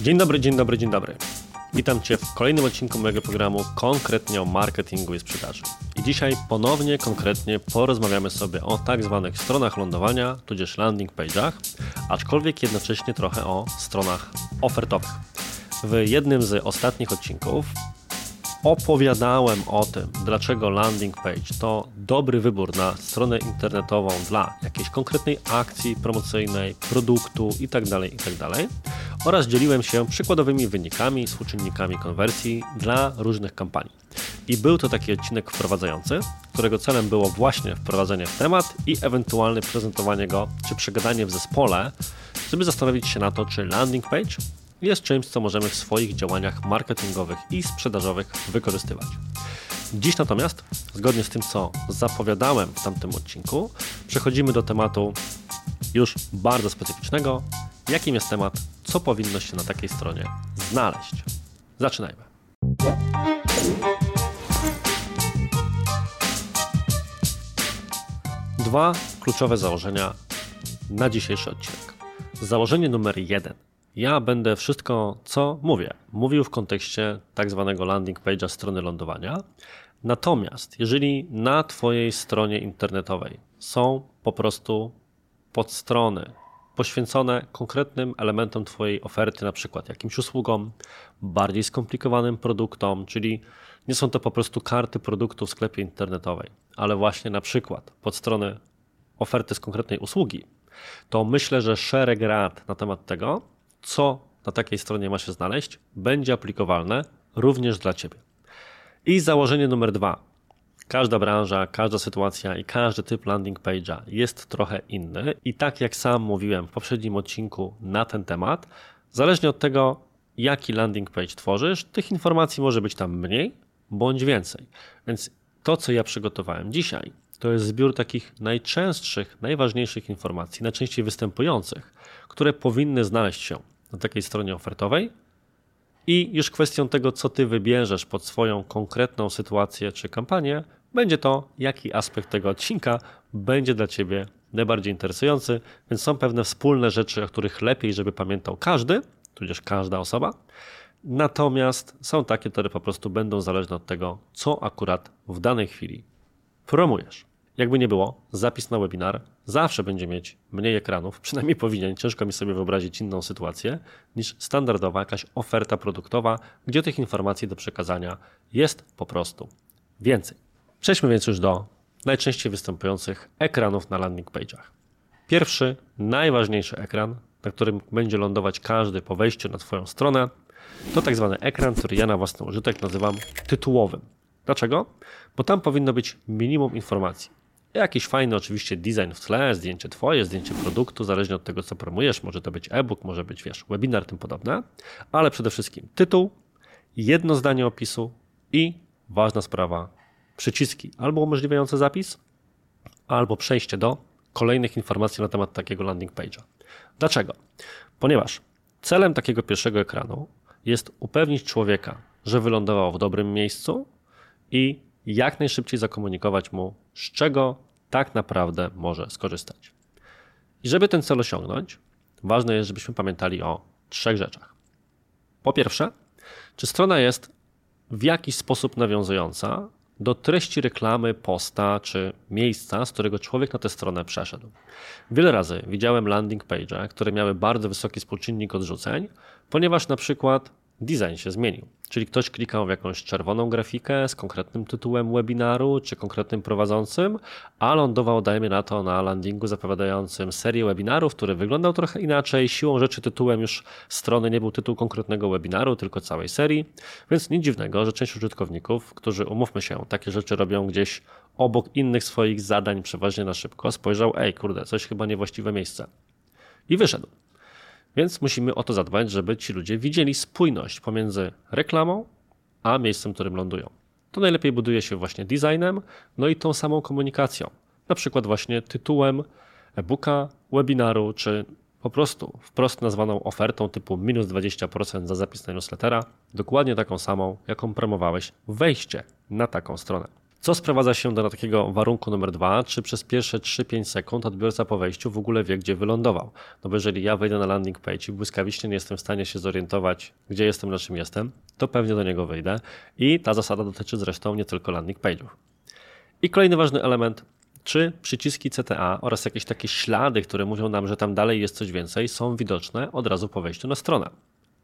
Dzień dobry, dzień dobry, dzień dobry. Witam Cię w kolejnym odcinku mojego programu konkretnie o marketingu i sprzedaży. I dzisiaj ponownie, konkretnie porozmawiamy sobie o tak zwanych stronach lądowania, tudzież landing page'ach, aczkolwiek jednocześnie trochę o stronach ofertowych. W jednym z ostatnich odcinków opowiadałem o tym, dlaczego landing page to dobry wybór na stronę internetową dla jakiejś konkretnej akcji promocyjnej, produktu itd., itd. oraz dzieliłem się przykładowymi wynikami, współczynnikami konwersji dla różnych kampanii. I był to taki odcinek wprowadzający, którego celem było właśnie wprowadzenie w temat i ewentualne prezentowanie go czy przegadanie w zespole, żeby zastanowić się na to, czy landing page jest czymś, co możemy w swoich działaniach marketingowych i sprzedażowych wykorzystywać. Dziś natomiast, zgodnie z tym, co zapowiadałem w tamtym odcinku, przechodzimy do tematu już bardzo specyficznego, jakim jest temat, co powinno się na takiej stronie znaleźć. Zaczynajmy. Dwa kluczowe założenia na dzisiejszy odcinek. Założenie numer jeden – ja będę wszystko, co mówię, mówił w kontekście tak zwanego landing page'a strony lądowania. Natomiast jeżeli na Twojej stronie internetowej są po prostu podstrony poświęcone konkretnym elementom Twojej oferty, na przykład jakimś usługom, bardziej skomplikowanym produktom, czyli nie są to po prostu karty produktów w sklepie internetowej, ale właśnie na przykład podstrony oferty z konkretnej usługi, to myślę, że szereg rad na temat tego co na takiej stronie ma się znaleźć, będzie aplikowalne również dla Ciebie. I założenie numer dwa. Każda branża, każda sytuacja i każdy typ landing page'a jest trochę inny. I tak jak sam mówiłem w poprzednim odcinku na ten temat, zależnie od tego, jaki landing page tworzysz, tych informacji może być tam mniej bądź więcej. Więc to, co ja przygotowałem dzisiaj, to jest zbiór takich najczęstszych, najważniejszych informacji, najczęściej występujących, które powinny znaleźć się na takiej stronie ofertowej. I już kwestią tego, co ty wybierzesz pod swoją konkretną sytuację czy kampanię, będzie to, jaki aspekt tego odcinka będzie dla ciebie najbardziej interesujący. Więc są pewne wspólne rzeczy, o których lepiej, żeby pamiętał każdy, tudzież każda osoba. Natomiast są takie, które po prostu będą zależne od tego, co akurat w danej chwili promujesz. Jakby nie było, zapis na webinar zawsze będzie mieć mniej ekranów, przynajmniej powinien. Ciężko mi sobie wyobrazić inną sytuację niż standardowa jakaś oferta produktowa, gdzie tych informacji do przekazania jest po prostu więcej. Przejdźmy więc już do najczęściej występujących ekranów na landing page'ach. Pierwszy, najważniejszy ekran, na którym będzie lądować każdy po wejściu na Twoją stronę, to tak zwany ekran, który ja na własny użytek nazywam tytułowym. Dlaczego? Bo tam powinno być minimum informacji. Jakiś fajny oczywiście design w tle, zdjęcie twoje, zdjęcie produktu, zależnie od tego, co promujesz. Może to być e-book, może być, wiesz, webinar, tym podobne. Ale przede wszystkim tytuł, jedno zdanie opisu i ważna sprawa, przyciski albo umożliwiające zapis, albo przejście do kolejnych informacji na temat takiego landing page'a. Dlaczego? Ponieważ celem takiego pierwszego ekranu jest upewnić człowieka, że wylądował w dobrym miejscu i jak najszybciej zakomunikować mu, z czego tak naprawdę może skorzystać. I żeby ten cel osiągnąć, ważne jest, żebyśmy pamiętali o trzech rzeczach. Po pierwsze, czy strona jest w jakiś sposób nawiązująca do treści reklamy, posta czy miejsca, z którego człowiek na tę stronę przeszedł. Wiele razy widziałem landing page, które miały bardzo wysoki współczynnik odrzuceń, ponieważ na przykład design się zmienił. Czyli ktoś klikał w jakąś czerwoną grafikę z konkretnym tytułem webinaru czy konkretnym prowadzącym, a lądował, dajmy na to, na landingu zapowiadającym serię webinarów, który wyglądał trochę inaczej. Siłą rzeczy tytułem już strony nie był tytuł konkretnego webinaru, tylko całej serii. Więc nic dziwnego, że część użytkowników, którzy umówmy się, takie rzeczy robią gdzieś obok innych swoich zadań, przeważnie na szybko, spojrzał, ej, kurde, coś chyba niewłaściwe miejsce. I wyszedł. Więc musimy o to zadbać, żeby ci ludzie widzieli spójność pomiędzy reklamą a miejscem, w którym lądują. To najlepiej buduje się właśnie designem, no i tą samą komunikacją. Na przykład właśnie tytułem e-booka, webinaru, czy po prostu wprost nazwaną ofertą typu minus 20% za zapis na newslettera, dokładnie taką samą, jaką promowałeś wejście na taką stronę. Co sprowadza się do takiego warunku numer dwa, czy przez pierwsze 3-5 sekund odbiorca po wejściu w ogóle wie, gdzie wylądował. No bo jeżeli ja wejdę na landing page i błyskawicznie nie jestem w stanie się zorientować, gdzie jestem, na czym jestem, to pewnie do niego wyjdę. I ta zasada dotyczy zresztą nie tylko landing page'ów. I kolejny ważny element, czy przyciski CTA oraz jakieś takie ślady, które mówią nam, że tam dalej jest coś więcej, są widoczne od razu po wejściu na stronę.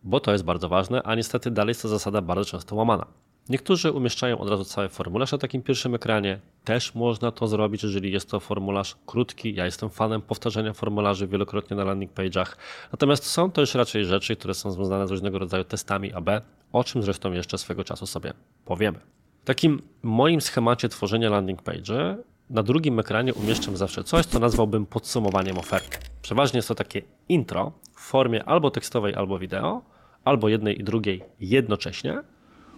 Bo to jest bardzo ważne, a niestety dalej jest to zasada bardzo często łamana. Niektórzy umieszczają od razu cały formularz na takim pierwszym ekranie. Też można to zrobić, jeżeli jest to formularz krótki. Ja jestem fanem powtarzania formularzy wielokrotnie na landing page'ach. Natomiast są to już raczej rzeczy, które są związane z różnego rodzaju testami AB, o czym zresztą jeszcze swego czasu sobie powiemy. W takim moim schemacie tworzenia landing page na drugim ekranie umieszczam zawsze coś, co nazwałbym podsumowaniem oferty. Przeważnie jest to takie intro w formie albo tekstowej, albo wideo, albo jednej i drugiej jednocześnie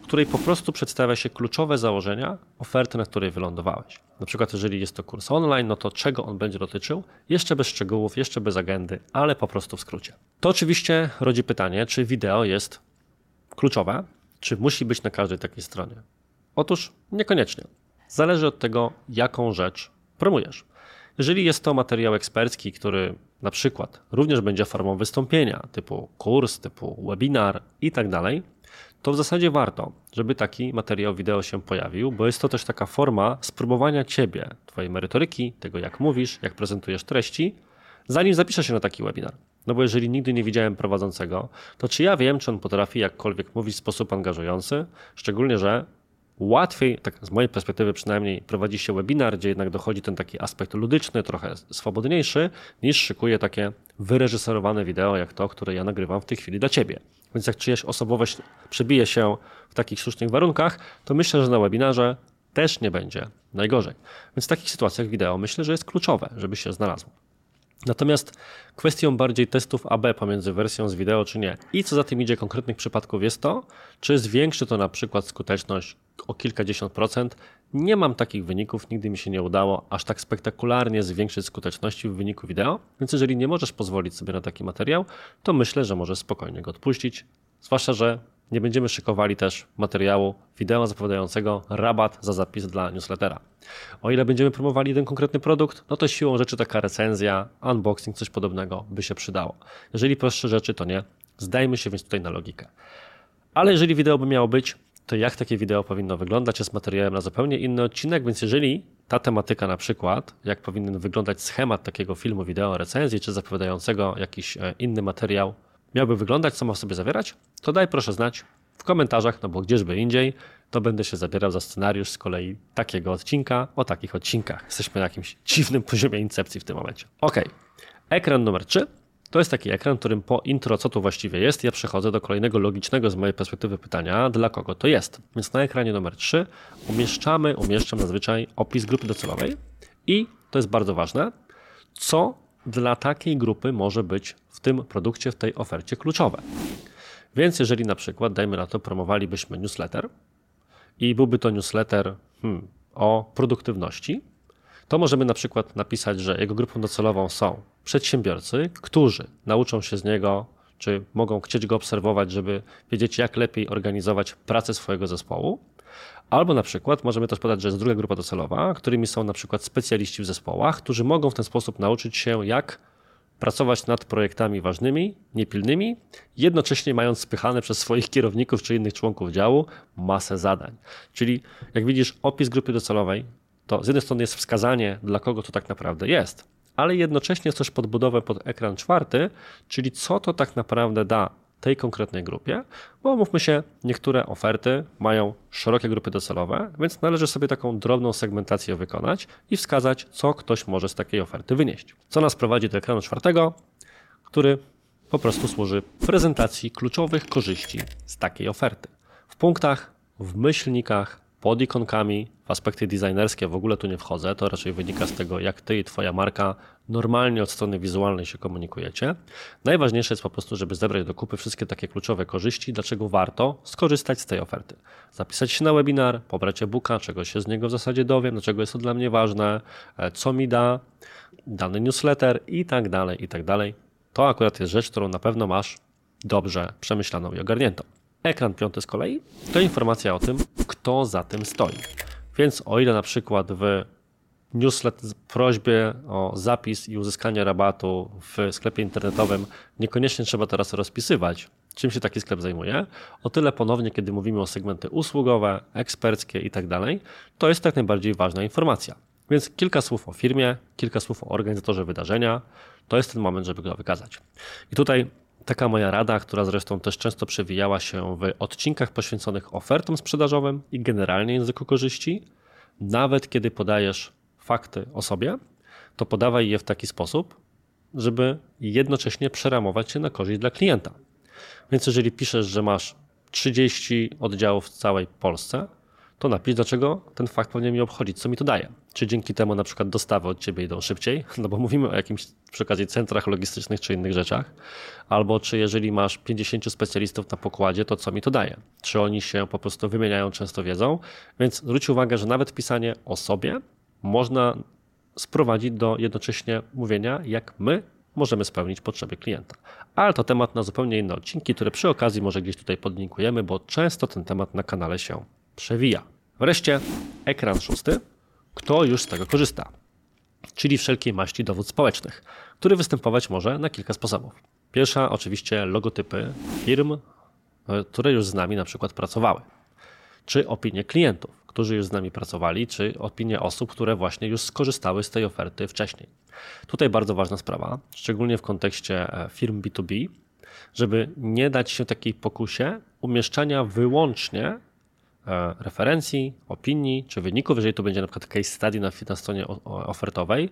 której po prostu przedstawia się kluczowe założenia oferty, na której wylądowałeś. Na przykład, jeżeli jest to kurs online, no to czego on będzie dotyczył? Jeszcze bez szczegółów, jeszcze bez agendy, ale po prostu w skrócie. To oczywiście rodzi pytanie, czy wideo jest kluczowe, czy musi być na każdej takiej stronie? Otóż niekoniecznie. Zależy od tego, jaką rzecz promujesz. Jeżeli jest to materiał ekspercki, który na przykład również będzie formą wystąpienia, typu kurs, typu webinar i tak dalej, to w zasadzie warto, żeby taki materiał wideo się pojawił, bo jest to też taka forma spróbowania ciebie, twojej merytoryki, tego jak mówisz, jak prezentujesz treści, zanim zapiszę się na taki webinar. No bo jeżeli nigdy nie widziałem prowadzącego, to czy ja wiem, czy on potrafi jakkolwiek mówić w sposób angażujący, szczególnie, że łatwiej, tak z mojej perspektywy przynajmniej, prowadzi się webinar, gdzie jednak dochodzi ten taki aspekt ludyczny, trochę swobodniejszy, niż szykuje takie wyreżyserowane wideo, jak to, które ja nagrywam w tej chwili dla ciebie. Więc jak czyjaś osobowość przebije się w takich sztucznych warunkach, to myślę, że na webinarze też nie będzie najgorzej. Więc w takich sytuacjach wideo myślę, że jest kluczowe, żeby się znalazło. Natomiast kwestią bardziej testów AB pomiędzy wersją z wideo czy nie i co za tym idzie konkretnych przypadków jest to, czy zwiększy to na przykład skuteczność o kilkadziesiąt procent. Nie mam takich wyników, nigdy mi się nie udało aż tak spektakularnie zwiększyć skuteczności w wyniku wideo, więc jeżeli nie możesz pozwolić sobie na taki materiał, to myślę, że możesz spokojnie go odpuścić. Zwłaszcza, że nie będziemy szykowali też materiału wideo zapowiadającego rabat za zapis dla newslettera. O ile będziemy promowali jeden konkretny produkt, no to siłą rzeczy taka recenzja, unboxing, coś podobnego by się przydało. Jeżeli prostsze rzeczy, to nie. Zdajmy się więc tutaj na logikę. Ale jeżeli wideo by miało być, to jak takie wideo powinno wyglądać, jest materiałem na zupełnie inny odcinek, więc jeżeli ta tematyka na przykład, jak powinien wyglądać schemat takiego filmu, wideo, recenzji, czy zapowiadającego jakiś e, inny materiał, miałby wyglądać, co ma w sobie zawierać, to daj proszę znać w komentarzach, no bo gdzieżby indziej, to będę się zabierał za scenariusz z kolei takiego odcinka o takich odcinkach. Jesteśmy na jakimś dziwnym poziomie incepcji w tym momencie. Ok, ekran numer 3 to jest taki ekran, którym po intro, co tu właściwie jest, ja przechodzę do kolejnego logicznego z mojej perspektywy pytania, dla kogo to jest. Więc na ekranie numer 3 umieszczamy, umieszczam zazwyczaj opis grupy docelowej i to jest bardzo ważne, co dla takiej grupy może być w tym produkcie, w tej ofercie kluczowe. Więc jeżeli na przykład, dajmy na to, promowalibyśmy newsletter i byłby to newsletter hmm, o produktywności, to możemy na przykład napisać, że jego grupą docelową są przedsiębiorcy, którzy nauczą się z niego, czy mogą chcieć go obserwować, żeby wiedzieć, jak lepiej organizować pracę swojego zespołu. Albo na przykład możemy też podać, że jest druga grupa docelowa, którymi są na przykład specjaliści w zespołach, którzy mogą w ten sposób nauczyć się, jak pracować nad projektami ważnymi, niepilnymi, jednocześnie mając spychane przez swoich kierowników czy innych członków działu masę zadań. Czyli jak widzisz, opis grupy docelowej to z jednej strony jest wskazanie, dla kogo to tak naprawdę jest, ale jednocześnie jest też podbudowę pod ekran czwarty, czyli co to tak naprawdę da tej konkretnej grupie, bo mówmy się, niektóre oferty mają szerokie grupy docelowe, więc należy sobie taką drobną segmentację wykonać i wskazać, co ktoś może z takiej oferty wynieść. Co nas prowadzi do ekranu czwartego, który po prostu służy prezentacji kluczowych korzyści z takiej oferty. W punktach, w myślnikach, pod ikonkami, w aspekty designerskie w ogóle tu nie wchodzę, to raczej wynika z tego, jak ty i twoja marka normalnie od strony wizualnej się komunikujecie. Najważniejsze jest po prostu, żeby zebrać do kupy wszystkie takie kluczowe korzyści, dlaczego warto skorzystać z tej oferty. Zapisać się na webinar, pobrać e-booka, czego się z niego w zasadzie dowiem, dlaczego jest to dla mnie ważne, e, co mi da, dany newsletter i tak dalej, i tak dalej. To akurat jest rzecz, którą na pewno masz dobrze przemyślaną i ogarniętą. Ekran piąty z kolei to informacja o tym, kto za tym stoi. Więc o ile na przykład w newsletter, prośbie o zapis i uzyskanie rabatu w sklepie internetowym niekoniecznie trzeba teraz rozpisywać, czym się taki sklep zajmuje. O tyle ponownie, kiedy mówimy o segmenty usługowe, eksperckie i tak to jest tak najbardziej ważna informacja. Więc kilka słów o firmie, kilka słów o organizatorze wydarzenia. To jest ten moment, żeby go wykazać. I tutaj taka moja rada, która zresztą też często przewijała się w odcinkach poświęconych ofertom sprzedażowym i generalnie języku korzyści, nawet kiedy podajesz fakty o sobie, to podawaj je w taki sposób, żeby jednocześnie przeramować się na korzyść dla klienta. Więc jeżeli piszesz, że masz 30 oddziałów w całej Polsce, to napisz, dlaczego ten fakt powinien mi obchodzić, co mi to daje. Czy dzięki temu na przykład dostawy od ciebie idą szybciej, no bo mówimy o jakimś przy okazji centrach logistycznych czy innych rzeczach, albo czy jeżeli masz 50 specjalistów na pokładzie, to co mi to daje? Czy oni się po prostu wymieniają często wiedzą? Więc zwróć uwagę, że nawet pisanie o sobie można sprowadzić do jednocześnie mówienia, jak my możemy spełnić potrzeby klienta. Ale to temat na zupełnie inne odcinki, które przy okazji może gdzieś tutaj podlinkujemy, bo często ten temat na kanale się przewija. Wreszcie ekran szósty. Kto już z tego korzysta? Czyli wszelkiej maści dowód społecznych, który występować może na kilka sposobów. Pierwsza oczywiście logotypy firm, e, które już z nami na przykład pracowały, czy opinie klientów, którzy już z nami pracowali, czy opinie osób, które właśnie już skorzystały z tej oferty wcześniej. Tutaj bardzo ważna sprawa, szczególnie w kontekście e, firm B2B, żeby nie dać się takiej pokusie umieszczania wyłącznie referencji, opinii czy wyników, jeżeli to będzie na przykład case study na, na stronie ofertowej,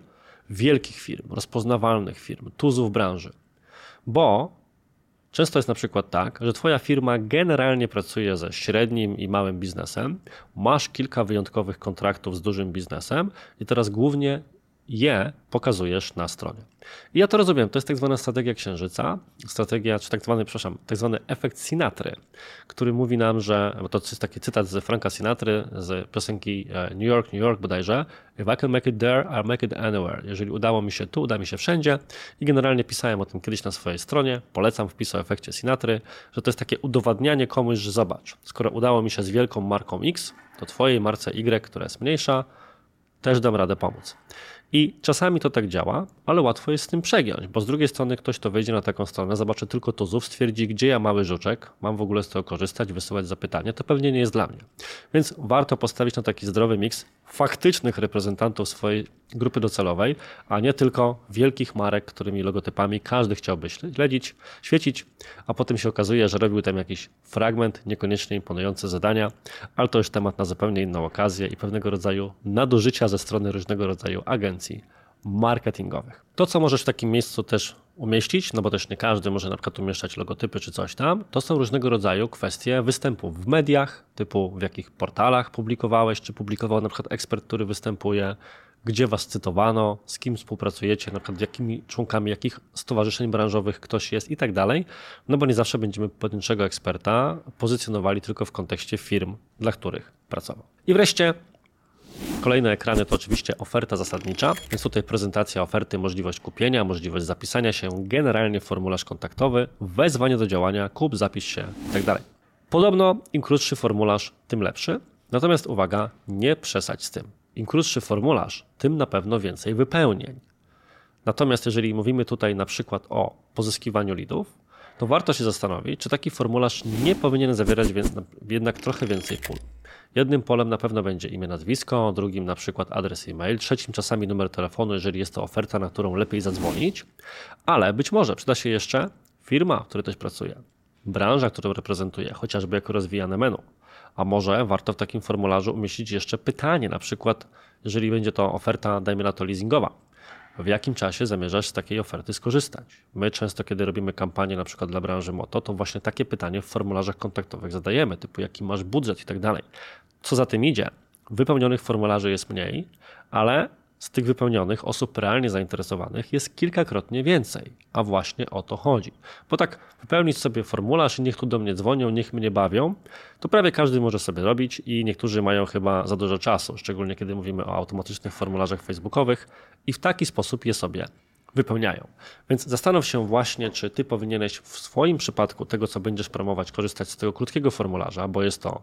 wielkich firm, rozpoznawalnych firm, tuzów branży. Bo Często jest na przykład tak, że Twoja firma generalnie pracuje ze średnim i małym biznesem, masz kilka wyjątkowych kontraktów z dużym biznesem i teraz głównie je pokazujesz na stronie. I ja to rozumiem, to jest tak zwana strategia księżyca, strategia, czy tak zwany, przepraszam, tak zwany efekt Sinatry, który mówi nam, że, bo to jest taki cytat z Franka Sinatry, z piosenki e, New York, New York bodajże, if I can make it there, I'll make it anywhere. Jeżeli udało mi się tu, uda mi się wszędzie i generalnie pisałem o tym kiedyś na swojej stronie, polecam wpis o efekcie Sinatry, że to jest takie udowadnianie komuś, że zobacz, skoro udało mi się z wielką marką X, to twojej marce Y, która jest mniejsza, też dam radę pomóc. I czasami to tak działa, ale łatwo jest z tym przegiąć, bo z drugiej strony ktoś, kto wejdzie na taką stronę, zobaczy tylko tuzów, stwierdzi, gdzie ja mały żuczek, mam w ogóle z tego korzystać, wysyłać zapytanie, to pewnie nie jest dla mnie. Więc warto postawić na taki zdrowy miks faktycznych reprezentantów swojej grupy docelowej, a nie tylko wielkich marek, którymi logotypami każdy chciałby śledzić, świecić, a potem się okazuje, że robił tam jakiś fragment, niekoniecznie imponujące zadania, ale to już temat na zupełnie inną okazję i pewnego rodzaju nadużycia ze strony różnego rodzaju agencji marketingowych. To, co możesz w takim miejscu też umieścić, no bo też nie każdy może na przykład umieszczać logotypy czy coś tam, to są różnego rodzaju kwestie występów w mediach, typu w jakich portalach publikowałeś, czy publikował na przykład ekspert, który występuje, gdzie was cytowano, z kim współpracujecie, na przykład jakimi członkami jakich stowarzyszeń branżowych ktoś jest i tak dalej, no bo nie zawsze będziemy pojedynczego eksperta pozycjonowali tylko w kontekście firm, dla których pracował. I wreszcie Kolejne ekrany to oczywiście oferta zasadnicza, więc tutaj prezentacja oferty, możliwość kupienia, możliwość zapisania się, generalnie formularz kontaktowy, wezwanie do działania, kup, zapisz się itd. Tak Podobno im krótszy formularz, tym lepszy. Natomiast uwaga, nie przesadź z tym. Im krótszy formularz, tym na pewno więcej wypełnień. Natomiast jeżeli mówimy tutaj na przykład o pozyskiwaniu lidów, to warto się zastanowić, czy taki formularz nie powinien zawierać jednak trochę więcej pól. Jednym polem na pewno będzie imię, nazwisko, drugim na przykład adres e-mail, trzecim czasami numer telefonu, jeżeli jest to oferta, na którą lepiej zadzwonić, ale być może przyda się jeszcze firma, w której też pracuje, branża, którą reprezentuje, chociażby jako rozwijane menu. A może warto w takim formularzu umieścić jeszcze pytanie, na przykład jeżeli będzie to oferta, dajmy na to leasingowa, w jakim czasie zamierzasz z takiej oferty skorzystać. My często, kiedy robimy kampanię na przykład dla branży moto, to właśnie takie pytanie w formularzach kontaktowych zadajemy, typu jaki masz budżet i tak dalej. Co za tym idzie? Wypełnionych formularzy jest mniej, ale z tych wypełnionych osób realnie zainteresowanych jest kilkakrotnie więcej, a właśnie o to chodzi. Bo tak wypełnić sobie formularz i niech tu do mnie dzwonią, niech mnie bawią, to prawie każdy może sobie robić i niektórzy mają chyba za dużo czasu, szczególnie kiedy mówimy o automatycznych formularzach facebookowych i w taki sposób je sobie wypełniają. Więc zastanów się właśnie, czy ty powinieneś w swoim przypadku tego, co będziesz promować, korzystać z tego krótkiego formularza, bo jest to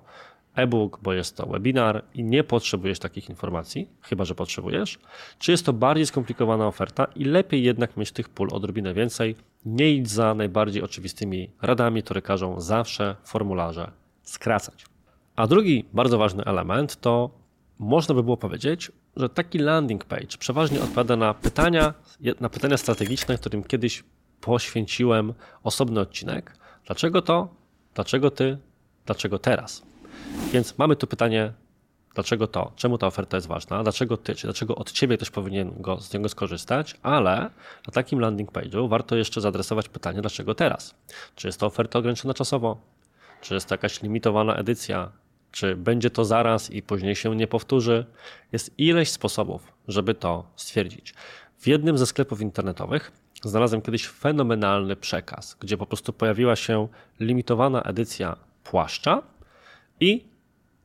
e-book, bo jest to webinar i nie potrzebujesz takich informacji, chyba że potrzebujesz, czy jest to bardziej skomplikowana oferta i lepiej jednak mieć tych pól odrobinę więcej, nie idź za najbardziej oczywistymi radami, które każą zawsze formularze skracać. A drugi bardzo ważny element to można by było powiedzieć, że taki landing page przeważnie odpowiada na pytania, na pytania strategiczne, którym kiedyś poświęciłem osobny odcinek. Dlaczego to? Dlaczego ty? Dlaczego teraz? Więc mamy tu pytanie, dlaczego to? Czemu ta oferta jest ważna? Dlaczego ty? Czy dlaczego od ciebie też powinien go, z niego skorzystać? Ale na takim landing page'u warto jeszcze zaadresować pytanie, dlaczego teraz? Czy jest to oferta ograniczona czasowo? Czy jest to jakaś limitowana edycja? Czy będzie to zaraz i później się nie powtórzy? Jest ileś sposobów, żeby to stwierdzić. W jednym ze sklepów internetowych znalazłem kiedyś fenomenalny przekaz, gdzie po prostu pojawiła się limitowana edycja płaszcza i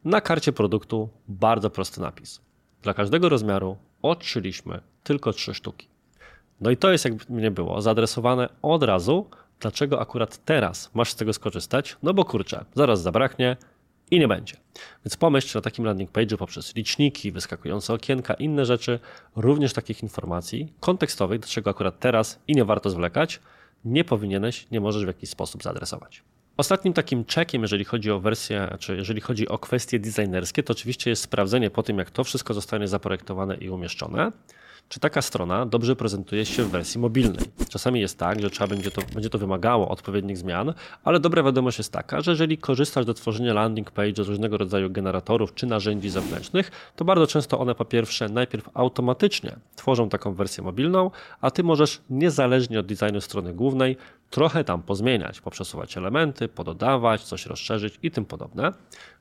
na karcie produktu bardzo prosty napis. Dla każdego rozmiaru odszyliśmy tylko trzy sztuki. No i to jest, jakby nie było, zaadresowane od razu, dlaczego akurat teraz masz z tego skorzystać, no bo kurczę, zaraz zabraknie, i nie będzie. Więc pomyśl na takim landing page'u poprzez liczniki, wyskakujące okienka, inne rzeczy, również takich informacji kontekstowych, do czego akurat teraz i nie warto zwlekać, nie powinieneś, nie możesz w jakiś sposób zaadresować. Ostatnim takim checkiem, jeżeli chodzi o wersję, czy jeżeli chodzi o kwestie designerskie, to oczywiście jest sprawdzenie po tym, jak to wszystko zostanie zaprojektowane i umieszczone, czy taka strona dobrze prezentuje się w wersji mobilnej. Czasami jest tak, że trzeba będzie to, będzie to wymagało odpowiednich zmian, ale dobra wiadomość jest taka, że jeżeli korzystasz do tworzenia landing page z różnego rodzaju generatorów czy narzędzi zewnętrznych, to bardzo często one po pierwsze najpierw automatycznie tworzą taką wersję mobilną, a ty możesz niezależnie od designu strony głównej trochę tam pozmieniać, poprzesuwać elementy, pododawać, coś rozszerzyć i tym podobne.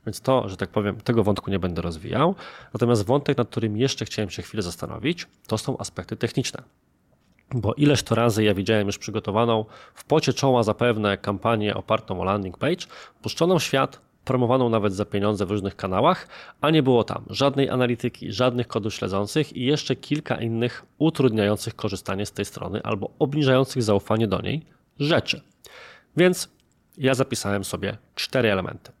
Więc to, że tak powiem, tego wątku nie będę rozwijał. Natomiast wątek, nad którym jeszcze chciałem się chwilę zastanowić, to są aspekty techniczne. Bo ileż to razy ja widziałem już przygotowaną w pocie czoła zapewne kampanię opartą o landing page, puszczoną świat, promowaną nawet za pieniądze w różnych kanałach, a nie było tam żadnej analityki, żadnych kodów śledzących i jeszcze kilka innych utrudniających korzystanie z tej strony albo obniżających zaufanie do niej rzeczy. Więc ja zapisałem sobie cztery elementy.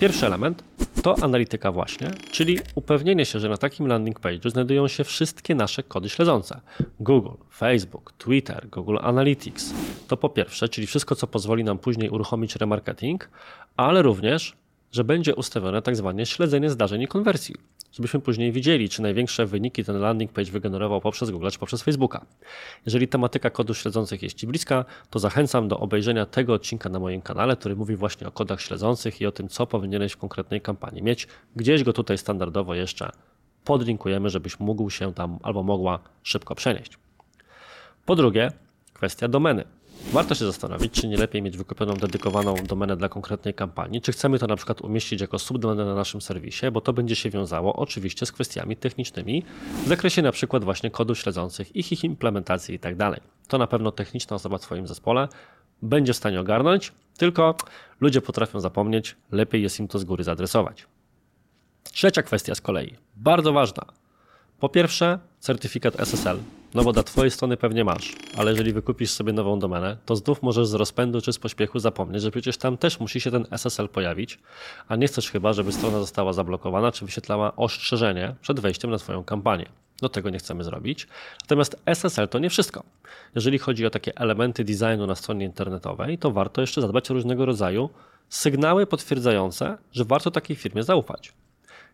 Pierwszy element to analityka właśnie, czyli upewnienie się, że na takim landing page'u znajdują się wszystkie nasze kody śledzące. Google, Facebook, Twitter, Google Analytics. To po pierwsze, czyli wszystko, co pozwoli nam później uruchomić remarketing, ale również, że będzie ustawione tak zwane śledzenie zdarzeń i konwersji żebyśmy później widzieli, czy największe wyniki ten landing page wygenerował poprzez Google czy poprzez Facebooka. Jeżeli tematyka kodów śledzących jest Ci bliska, to zachęcam do obejrzenia tego odcinka na moim kanale, który mówi właśnie o kodach śledzących i o tym, co powinieneś w konkretnej kampanii mieć. Gdzieś go tutaj standardowo jeszcze podlinkujemy, żebyś mógł się tam albo mogła szybko przenieść. Po drugie, kwestia domeny. Warto się zastanowić, czy nie lepiej mieć wykupioną dedykowaną domenę dla konkretnej kampanii, czy chcemy to na przykład umieścić jako subdomenę na naszym serwisie, bo to będzie się wiązało oczywiście z kwestiami technicznymi w zakresie na przykład właśnie kodów śledzących, ich, ich implementacji i tak. To na pewno techniczna osoba w Twoim zespole będzie w stanie ogarnąć, tylko ludzie potrafią zapomnieć, lepiej jest im to z góry zaadresować. Trzecia kwestia z kolei, bardzo ważna. Po pierwsze, certyfikat SSL, no bo dla Twojej strony pewnie masz, ale jeżeli wykupisz sobie nową domenę, to znów możesz z rozpędu czy z pośpiechu zapomnieć, że przecież tam też musi się ten SSL pojawić, a nie chcesz chyba, żeby strona została zablokowana czy wyświetlała ostrzeżenie przed wejściem na Twoją kampanię. Do tego nie chcemy zrobić. Natomiast SSL to nie wszystko. Jeżeli chodzi o takie elementy designu na stronie internetowej, to warto jeszcze zadbać o różnego rodzaju sygnały potwierdzające, że warto takiej firmie zaufać.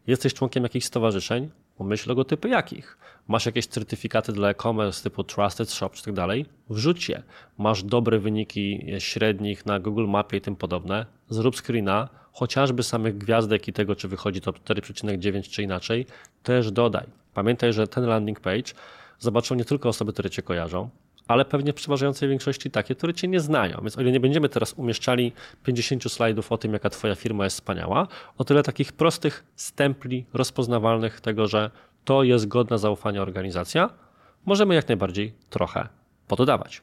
Jesteś członkiem jakichś stowarzyszeń, Pomyśl logotypy jakich. Masz jakieś certyfikaty dla e-commerce typu Trusted Shop czy tak dalej? Wrzuć je. Masz dobre wyniki średnich na Google Mapie i tym podobne. Zrób screena, chociażby samych gwiazdek i tego, czy wychodzi to 4,9 czy inaczej, też dodaj. Pamiętaj, że ten landing page zobaczą nie tylko osoby, które Cię kojarzą, ale pewnie w przeważającej większości takie, które Cię nie znają. Więc o ile nie będziemy teraz umieszczali 50 slajdów o tym, jaka Twoja firma jest wspaniała, o tyle takich prostych stempli rozpoznawalnych tego, że to jest godna zaufania organizacja, możemy jak najbardziej trochę pododawać.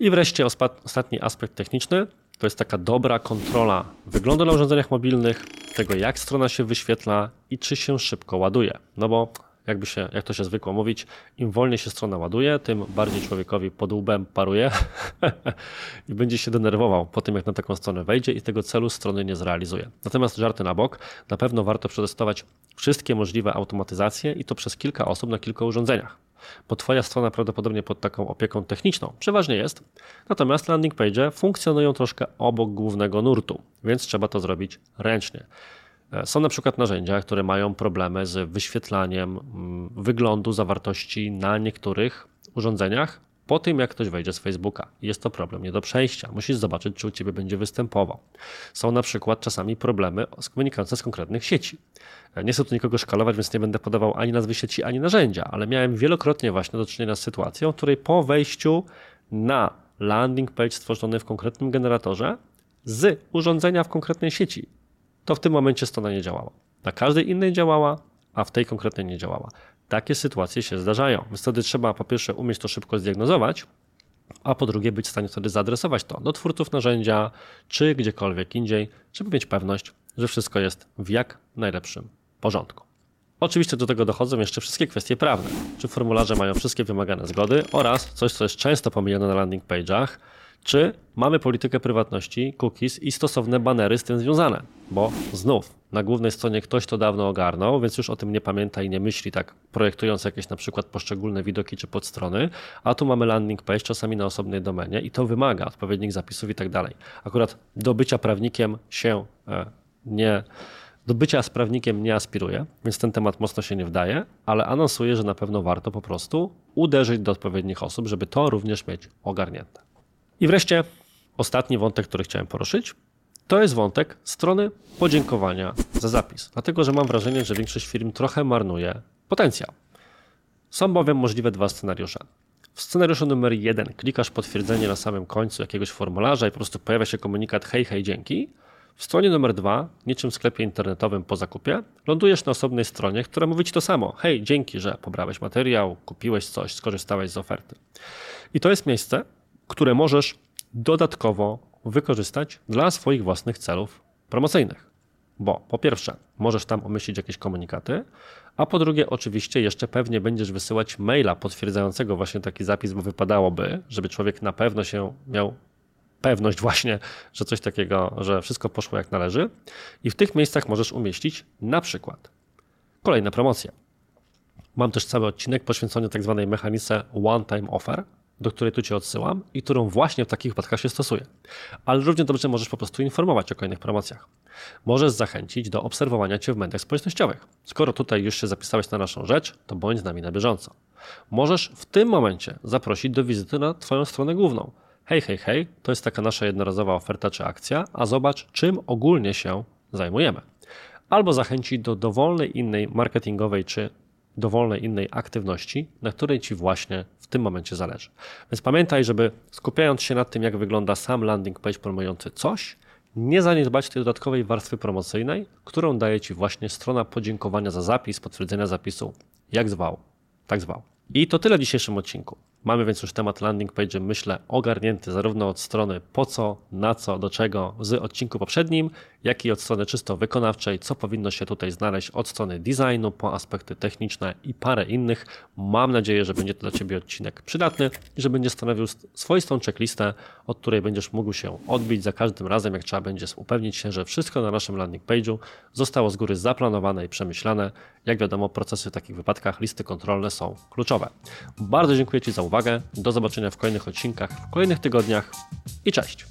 I wreszcie ostatni aspekt techniczny to jest taka dobra kontrola wyglądu na urządzeniach mobilnych, tego jak strona się wyświetla i czy się szybko ładuje. No bo jakby się, jak to się zwykło mówić, im wolniej się strona ładuje, tym bardziej człowiekowi pod łbem paruje i będzie się denerwował po tym, jak na taką stronę wejdzie i tego celu strony nie zrealizuje. Natomiast żarty na bok, na pewno warto przetestować wszystkie możliwe automatyzacje i to przez kilka osób na kilku urządzeniach bo Twoja strona prawdopodobnie pod taką opieką techniczną przeważnie jest, natomiast landing page funkcjonują troszkę obok głównego nurtu, więc trzeba to zrobić ręcznie. E, są na przykład narzędzia, które mają problemy z wyświetlaniem mm, wyglądu zawartości na niektórych urządzeniach po tym, jak ktoś wejdzie z Facebooka. Jest to problem nie do przejścia. Musisz zobaczyć, czy u Ciebie będzie występował. Są na przykład czasami problemy komunikujące z konkretnych sieci. E, nie chcę tu nikogo szkalować, więc nie będę podawał ani nazwy sieci, ani narzędzia, ale miałem wielokrotnie właśnie do czynienia z sytuacją, w której po wejściu na landing page stworzony w konkretnym generatorze z urządzenia w konkretnej sieci, to w tym momencie strona nie działała. Na każdej innej działała, a w tej konkretnej nie działała. Takie sytuacje się zdarzają. Więc wtedy trzeba po pierwsze umieć to szybko zdiagnozować, a po drugie być w stanie wtedy zaadresować to do twórców narzędzia, czy gdziekolwiek indziej, żeby mieć pewność, że wszystko jest w jak najlepszym porządku. Oczywiście do tego dochodzą jeszcze wszystkie kwestie prawne. Czy formularze mają wszystkie wymagane zgody oraz coś, co jest często pomijane na landing page'ach, czy mamy politykę prywatności, cookies i stosowne banery z tym związane. Bo znów, na głównej stronie ktoś to dawno ogarnął, więc już o tym nie pamięta i nie myśli tak, projektując jakieś na przykład poszczególne widoki czy podstrony, a tu mamy landing page czasami na osobnej domenie i to wymaga odpowiednich zapisów i tak dalej. Akurat do bycia prawnikiem się e, nie do bycia sprawnikiem nie aspiruję, więc ten temat mocno się nie wdaje, ale anonsuję, że na pewno warto po prostu uderzyć do odpowiednich osób, żeby to również mieć ogarnięte. I wreszcie ostatni wątek, który chciałem poruszyć, to jest wątek strony podziękowania za zapis. Dlatego, że mam wrażenie, że większość firm trochę marnuje potencjał. Są bowiem możliwe dwa scenariusze. W scenariuszu numer jeden klikasz potwierdzenie na samym końcu jakiegoś formularza i po prostu pojawia się komunikat hej, hej, dzięki. W stronie numer dwa, niczym w sklepie internetowym po zakupie, lądujesz na osobnej stronie, która mówi ci to samo. Hej, dzięki, że pobrałeś materiał, kupiłeś coś, skorzystałeś z oferty. I to jest miejsce, które możesz dodatkowo wykorzystać dla swoich własnych celów promocyjnych. Bo po pierwsze, możesz tam umieścić jakieś komunikaty, a po drugie, oczywiście jeszcze pewnie będziesz wysyłać maila potwierdzającego właśnie taki zapis, bo wypadałoby, żeby człowiek na pewno się miał pewność właśnie, że coś takiego, że wszystko poszło jak należy. I w tych miejscach możesz umieścić na przykład kolejne promocje. Mam też cały odcinek poświęcony tak zwanej mechanice one-time offer, do której tu Cię odsyłam i którą właśnie w takich wypadkach się stosuje. Ale równie dobrze możesz po prostu informować o kolejnych promocjach. Możesz zachęcić do obserwowania Cię w mediach społecznościowych. Skoro tutaj już się zapisałeś na naszą rzecz, to bądź z nami na bieżąco. Możesz w tym momencie zaprosić do wizyty na Twoją stronę główną. Hej, hej, hej, to jest taka nasza jednorazowa oferta czy akcja, a zobacz, czym ogólnie się zajmujemy. Albo zachęcić do dowolnej innej marketingowej czy dowolnej innej aktywności, na której Ci właśnie w tym momencie zależy. Więc pamiętaj, żeby skupiając się nad tym, jak wygląda sam landing page promujący coś, nie zaniedbać tej dodatkowej warstwy promocyjnej, którą daje Ci właśnie strona podziękowania za zapis, potwierdzenia zapisu, jak zwał, tak zwał. I to tyle w dzisiejszym odcinku. Mamy więc już temat landing page, myślę, ogarnięty zarówno od strony po co, na co, do czego z odcinku poprzednim, jak i od strony czysto wykonawczej, co powinno się tutaj znaleźć od strony designu po aspekty techniczne i parę innych. Mam nadzieję, że będzie to dla Ciebie odcinek przydatny i że będzie stanowił swoistą checklistę, od której będziesz mógł się odbić za każdym razem, jak trzeba będzie upewnić się, że wszystko na naszym landing page'u zostało z góry zaplanowane i przemyślane. Jak wiadomo, procesy w takich wypadkach, listy kontrolne są kluczowe. Bardzo dziękuję Ci za uwagę. Do zobaczenia w kolejnych odcinkach, w kolejnych tygodniach i cześć.